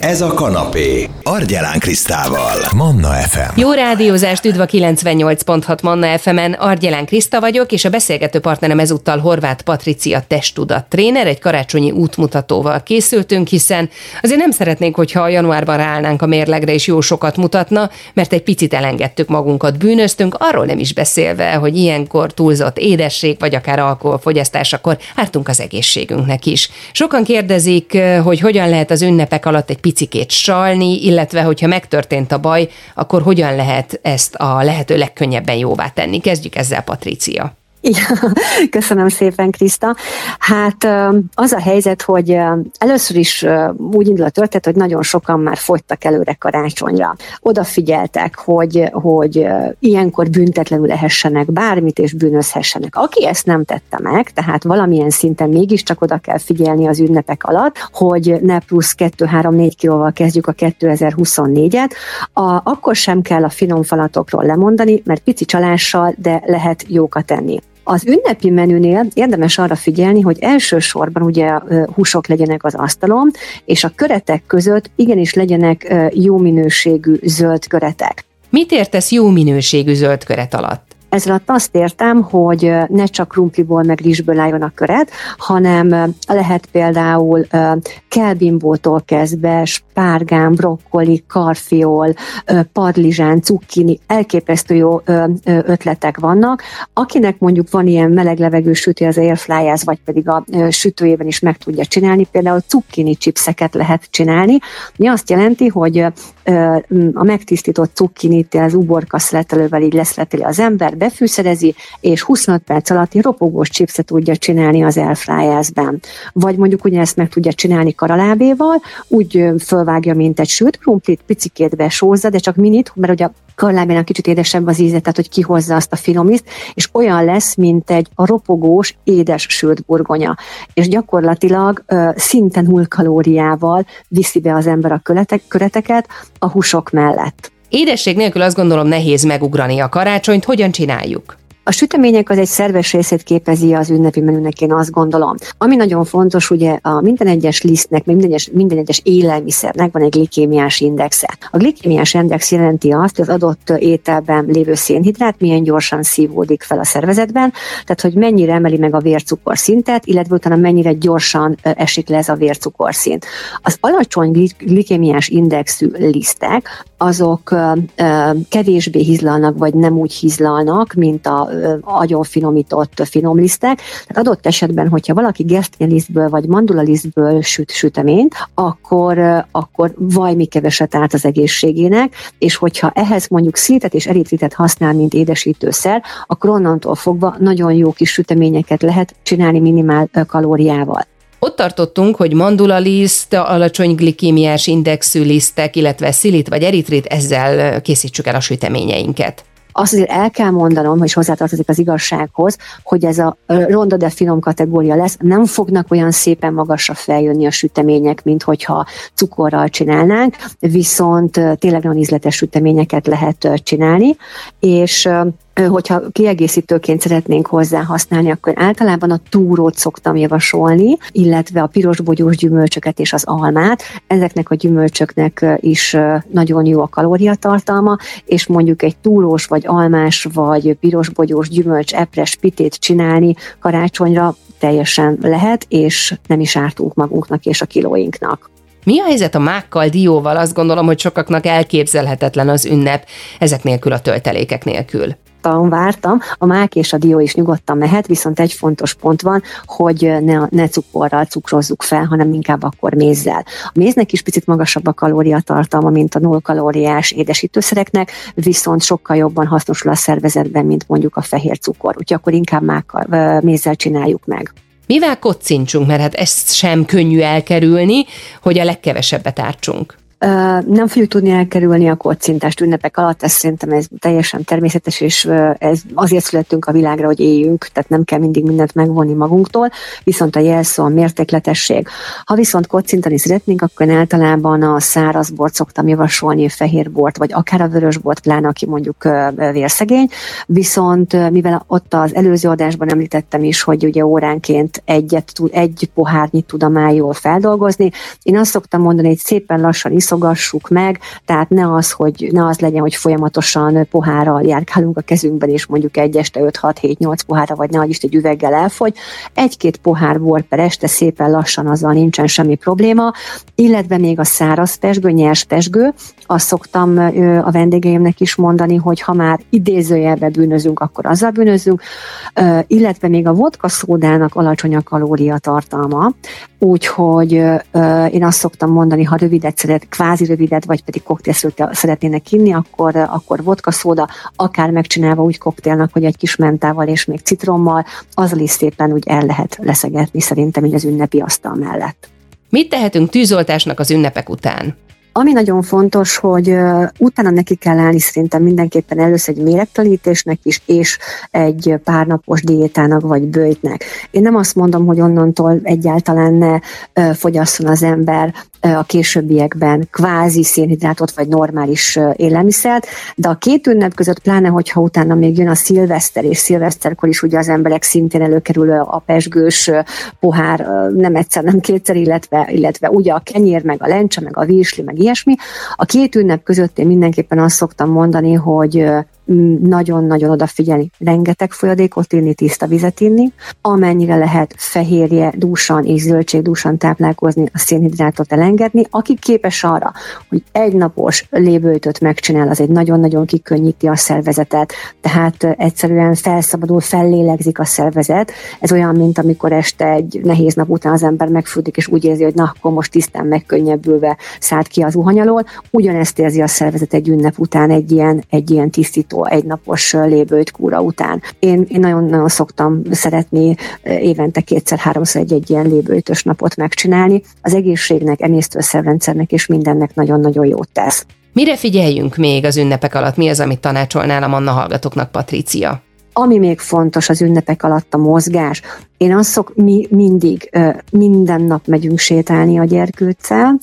Ez a kanapé. Argyelán Krisztával. Manna FM. Jó rádiózást, üdv a 98.6 Manna FM-en. Argyelán Kriszta vagyok, és a beszélgető partnerem ezúttal Horváth Patricia testudat tréner. Egy karácsonyi útmutatóval készültünk, hiszen azért nem szeretnénk, hogyha a januárban ráállnánk a mérlegre, és jó sokat mutatna, mert egy picit elengedtük magunkat, bűnöztünk, arról nem is beszélve, hogy ilyenkor túlzott édesség, vagy akár alkoholfogyasztásakor ártunk az egészségünknek is. Sokan kérdezik, hogy hogyan lehet az ünnepek alatt egy picikét salni, illetve hogyha megtörtént a baj, akkor hogyan lehet ezt a lehető legkönnyebben jóvá tenni. Kezdjük ezzel, Patricia. Ja, köszönöm szépen, Kriszta. Hát az a helyzet, hogy először is úgy indul a történet, hogy nagyon sokan már fogytak előre karácsonyra. Odafigyeltek, hogy, hogy ilyenkor büntetlenül lehessenek bármit, és bűnözhessenek. Aki ezt nem tette meg, tehát valamilyen szinten mégiscsak oda kell figyelni az ünnepek alatt, hogy ne plusz 2-3-4 kilóval kezdjük a 2024-et, a, akkor sem kell a finom falatokról lemondani, mert pici csalással, de lehet jókat tenni. Az ünnepi menünél érdemes arra figyelni, hogy elsősorban ugye húsok legyenek az asztalon, és a köretek között igenis legyenek jó minőségű zöld köretek. Mit értesz jó minőségű zöld köret alatt? Ez azt értem, hogy ne csak krumpliból meg rizsből álljon a köret, hanem lehet például kelbimbótól kezdve spárgán, brokkoli, karfiol, padlizsán, cukkini, elképesztő jó ötletek vannak. Akinek mondjuk van ilyen meleg levegő sütő az airfryáz, vagy pedig a sütőjében is meg tudja csinálni, például cukkini chipseket lehet csinálni. Mi azt jelenti, hogy a megtisztított cukkinit az uborka szletelővel így leszleteli az ember, befűszerezi, és 25 perc alatt egy ropogós chipset tudja csinálni az airfryerben. Vagy mondjuk ugyanezt meg tudja csinálni karalábéval, úgy fölvágja, mint egy sült krumplit, picikét besózza, de csak minit, mert ugye a karalábénak kicsit édesebb az íze, tehát hogy kihozza azt a finomízt, és olyan lesz, mint egy a ropogós, édes sült burgonya. És gyakorlatilag uh, szinte null kalóriával viszi be az ember a köreteket a húsok mellett. Édesség nélkül azt gondolom nehéz megugrani a karácsonyt, hogyan csináljuk? A sütemények az egy szerves részét képezi az ünnepi menünek, én azt gondolom. Ami nagyon fontos, ugye a minden egyes lisztnek, minden egyes, minden egyes élelmiszernek van egy glikémiás indexe. A glikémiás index jelenti azt, hogy az adott ételben lévő szénhidrát milyen gyorsan szívódik fel a szervezetben, tehát hogy mennyire emeli meg a vércukor szintet, illetve utána mennyire gyorsan esik le ez a vércukorszint. Az alacsony glikémiás indexű lisztek, azok kevésbé hizlalnak, vagy nem úgy hizlalnak, mint a agyon finomított finomlisztek. Tehát adott esetben, hogyha valaki gesztjelisztből vagy mandulalisztből süt süteményt, akkor, akkor vajmi keveset árt az egészségének, és hogyha ehhez mondjuk szítet és eritritet használ, mint édesítőszer, akkor onnantól fogva nagyon jó kis süteményeket lehet csinálni minimál kalóriával. Ott tartottunk, hogy mandulaliszt, alacsony glikémiás indexű lisztek, illetve szilit vagy eritrit, ezzel készítsük el a süteményeinket. Azt azért el kell mondanom, hogy hozzátartozik az igazsághoz, hogy ez a ronda de finom kategória lesz, nem fognak olyan szépen magasra feljönni a sütemények, mint hogyha cukorral csinálnánk, viszont tényleg nagyon ízletes süteményeket lehet csinálni, és hogyha kiegészítőként szeretnénk hozzá használni, akkor általában a túrót szoktam javasolni, illetve a pirosbogyós gyümölcsöket és az almát. Ezeknek a gyümölcsöknek is nagyon jó a kalóriatartalma, és mondjuk egy túrós, vagy almás, vagy pirosbogyós gyümölcs, epres, pitét csinálni karácsonyra teljesen lehet, és nem is ártunk magunknak és a kilóinknak. Mi a helyzet a mákkal, dióval? Azt gondolom, hogy sokaknak elképzelhetetlen az ünnep, ezek nélkül a töltelékek nélkül vártam, vártam, a mák és a dió is nyugodtan mehet, viszont egy fontos pont van, hogy ne, ne cukorral cukrozzuk fel, hanem inkább akkor mézzel. A méznek is picit magasabb a kalóriatartalma, mint a null kalóriás édesítőszereknek, viszont sokkal jobban hasznosul a szervezetben, mint mondjuk a fehér cukor. Úgyhogy akkor inkább mákkal, mézzel csináljuk meg. Mivel kocincsunk, mert hát ezt sem könnyű elkerülni, hogy a legkevesebbet ártsunk? Nem fogjuk tudni elkerülni a kocintást ünnepek alatt, ez szerintem ez teljesen természetes, és ez azért születtünk a világra, hogy éljünk, tehát nem kell mindig mindent megvonni magunktól, viszont a jelszó a mértékletesség. Ha viszont kocintani szeretnénk, akkor én általában a száraz bort szoktam javasolni, fehér bort, vagy akár a vörös bort, pláne aki mondjuk vérszegény, viszont mivel ott az előző adásban említettem is, hogy ugye óránként egyet, egy pohárnyit tud a máj jól feldolgozni, én azt szoktam mondani, hogy szépen lassan iszogassuk meg, tehát ne az, hogy ne az legyen, hogy folyamatosan pohárral járkálunk a kezünkben, és mondjuk egy este 5-6-7-8 pohárra, vagy ne is egy üveggel elfogy. Egy-két pohár bor per este szépen lassan azzal nincsen semmi probléma, illetve még a száraz pesgő, nyers pesgő, azt szoktam a vendégeimnek is mondani, hogy ha már idézőjelbe bűnözünk, akkor azzal bűnözünk, illetve még a vodka szódának alacsony a kalóriatartalma, úgyhogy én azt szoktam mondani, ha rövidet szeret, kvázi rövidet, vagy pedig koktélszőt szeretnének inni, akkor, akkor vodka szóda, akár megcsinálva úgy koktélnak, hogy egy kis mentával és még citrommal, az is szépen úgy el lehet leszegetni szerintem így az ünnepi asztal mellett. Mit tehetünk tűzoltásnak az ünnepek után? Ami nagyon fontos, hogy utána neki kell állni szerintem mindenképpen először egy méregtelítésnek is, és egy párnapos diétának vagy bőjtnek. Én nem azt mondom, hogy onnantól egyáltalán ne fogyasszon az ember a későbbiekben kvázi szénhidrátot vagy normális élelmiszert, de a két ünnep között, pláne hogyha utána még jön a szilveszter, és szilveszterkor is ugye az emberek szintén előkerül a pesgős pohár nem egyszer, nem kétszer, illetve, illetve ugye a kenyér, meg a lencse, meg a vízsli, meg ilyesmi. A két ünnep között én mindenképpen azt szoktam mondani, hogy nagyon-nagyon odafigyelni, rengeteg folyadékot inni, tiszta vizet inni, amennyire lehet fehérje dúsan és zöldség dúsan táplálkozni, a szénhidrátot elengedni. Aki képes arra, hogy egy napos lébőjtöt megcsinál, az egy nagyon-nagyon kikönnyíti a szervezetet, tehát egyszerűen felszabadul, fellélegzik a szervezet. Ez olyan, mint amikor este egy nehéz nap után az ember megfürdik, és úgy érzi, hogy na, akkor most tisztán megkönnyebbülve szállt ki az uhanyalól. Ugyanezt érzi a szervezet egy ünnep után egy ilyen, egy ilyen tisztító egynapos lébőt kúra után. Én, én nagyon-nagyon szoktam szeretni évente kétszer-háromszor egy-egy ilyen lébőtös napot megcsinálni. Az egészségnek, emésztőszerrendszernek és mindennek nagyon-nagyon jót tesz. Mire figyeljünk még az ünnepek alatt? Mi az, amit tanácsolnál a Manna hallgatóknak, Patricia? Ami még fontos az ünnepek alatt a mozgás. Én azt szok, mi mindig, minden nap megyünk sétálni a gyerkőccel,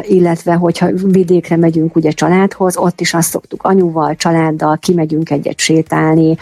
illetve hogyha vidékre megyünk ugye családhoz, ott is azt szoktuk anyuval, családdal, kimegyünk egyet sétálni,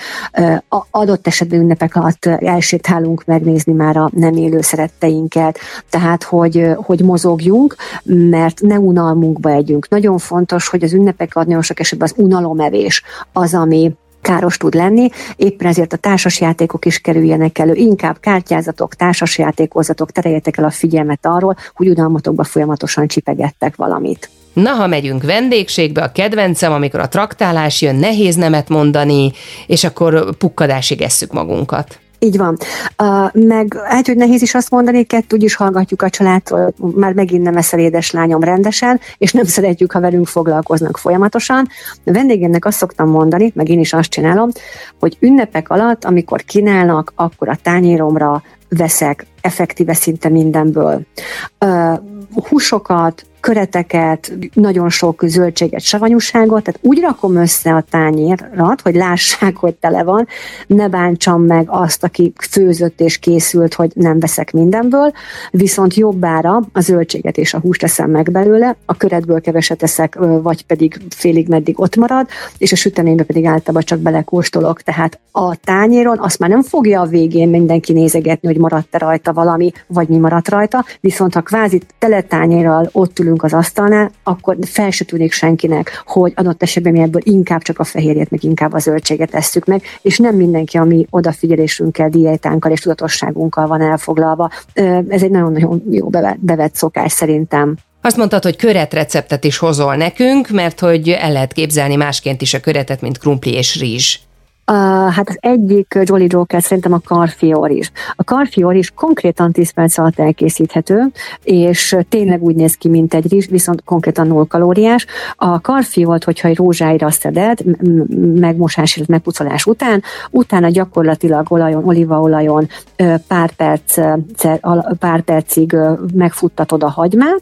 adott esetben ünnepek alatt elsétálunk megnézni már a nem élő szeretteinket, tehát hogy, hogy mozogjunk, mert ne unalmunkba együnk. Nagyon fontos, hogy az ünnepek nagyon sok esetben az unalomevés az, ami káros tud lenni, éppen ezért a társasjátékok is kerüljenek elő, inkább kártyázatok, társasjátékozatok, tereljetek el a figyelmet arról, hogy udalmatokba folyamatosan csipegettek valamit. Na, ha megyünk vendégségbe, a kedvencem, amikor a traktálás jön, nehéz nemet mondani, és akkor pukkadásig esszük magunkat. Így van. Uh, meg hát, hogy nehéz is azt mondani, kettő úgyis hallgatjuk a családtól, már megint nem eszel édeslányom rendesen, és nem szeretjük, ha velünk foglalkoznak folyamatosan. A vendégemnek azt szoktam mondani, meg én is azt csinálom, hogy ünnepek alatt, amikor kínálnak, akkor a tányéromra veszek effektíve szinte mindenből. Uh, húsokat, köreteket, nagyon sok zöldséget, savanyúságot, tehát úgy rakom össze a tányérat, hogy lássák, hogy tele van, ne bántsam meg azt, aki főzött és készült, hogy nem veszek mindenből, viszont jobbára a zöldséget és a húst teszem meg belőle, a köretből keveset eszek, vagy pedig félig meddig ott marad, és a süteménybe pedig általában csak belekóstolok, tehát a tányéron azt már nem fogja a végén mindenki nézegetni, hogy maradt-e rajta valami, vagy mi maradt rajta, viszont ha kvázi tele tányérral ott ülünk ülünk az asztalnál, akkor fel se tűnik senkinek, hogy adott esetben mi ebből inkább csak a fehérjét, meg inkább a zöldséget tesszük meg, és nem mindenki, ami odafigyelésünkkel, diétánkkal és tudatosságunkkal van elfoglalva. Ez egy nagyon-nagyon jó bevett szokás szerintem. Azt mondtad, hogy köretreceptet is hozol nekünk, mert hogy el lehet képzelni másként is a köretet, mint krumpli és rizs. Hát az egyik Jolly Joker szerintem a karfior is. A karfior is konkrétan 10 perc alatt elkészíthető, és tényleg úgy néz ki, mint egy rizs, viszont konkrétan 0 kalóriás. A karfiolt, hogyha egy rózsáira szeded, megmosás, illetve megpucolás után, utána gyakorlatilag olajon, olívaolajon pár, perc, pár percig megfuttatod a hagymát,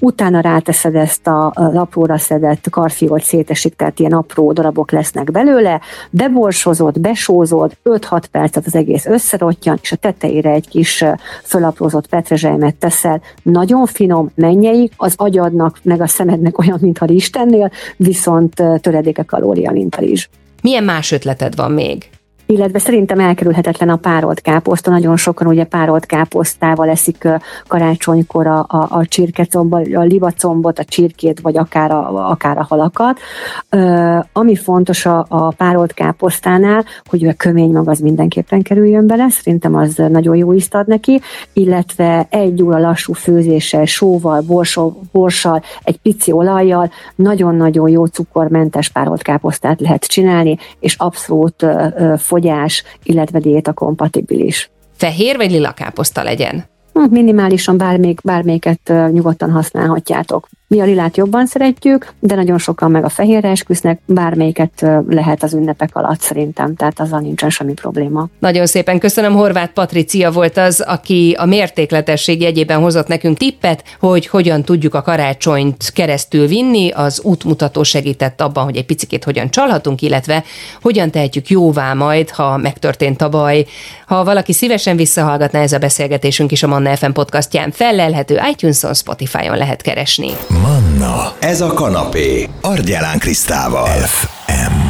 utána ráteszed ezt a lapróra szedett karfiolt szétesik, tehát ilyen apró darabok lesznek belőle, beborsozod, besózod, 5-6 percet az egész összerottyan, és a tetejére egy kis fölaprózott petrezselymet teszel, nagyon finom, mennyeik, az agyadnak, meg a szemednek olyan, mintha istennél, viszont töredéke kalória, mint a rizs. Milyen más ötleted van még? Illetve szerintem elkerülhetetlen a párolt káposzta. Nagyon sokan ugye párolt káposztával eszik karácsonykor a, a, a csirkecombot, a livacombot, a csirkét, vagy akár a, akár a halakat. Ami fontos a, a párolt káposztánál, hogy a kömény mag az mindenképpen kerüljön bele, szerintem az nagyon jó ízt ad neki, illetve egy óra lassú főzéssel, sóval, borsol, borssal, egy pici olajjal nagyon-nagyon jó cukormentes párolt káposztát lehet csinálni, és abszolút fogyás, illetve diéta kompatibilis. Fehér vagy lila káposzta legyen? Hm, minimálisan bármelyik, bármelyiket nyugodtan használhatjátok. Mi a lilát jobban szeretjük, de nagyon sokan meg a fehérre esküsznek, bármelyiket lehet az ünnepek alatt szerintem, tehát azzal nincsen semmi probléma. Nagyon szépen köszönöm, Horváth Patricia volt az, aki a mértékletesség jegyében hozott nekünk tippet, hogy hogyan tudjuk a karácsonyt keresztül vinni, az útmutató segített abban, hogy egy picit hogyan csalhatunk, illetve hogyan tehetjük jóvá majd, ha megtörtént a baj. Ha valaki szívesen visszahallgatná ez a beszélgetésünk is a Manna FM podcastján, fellelhető iTunes-on, Spotify-on lehet keresni. Manna. Ez a kanapé. Argyelán Krisztával. FM.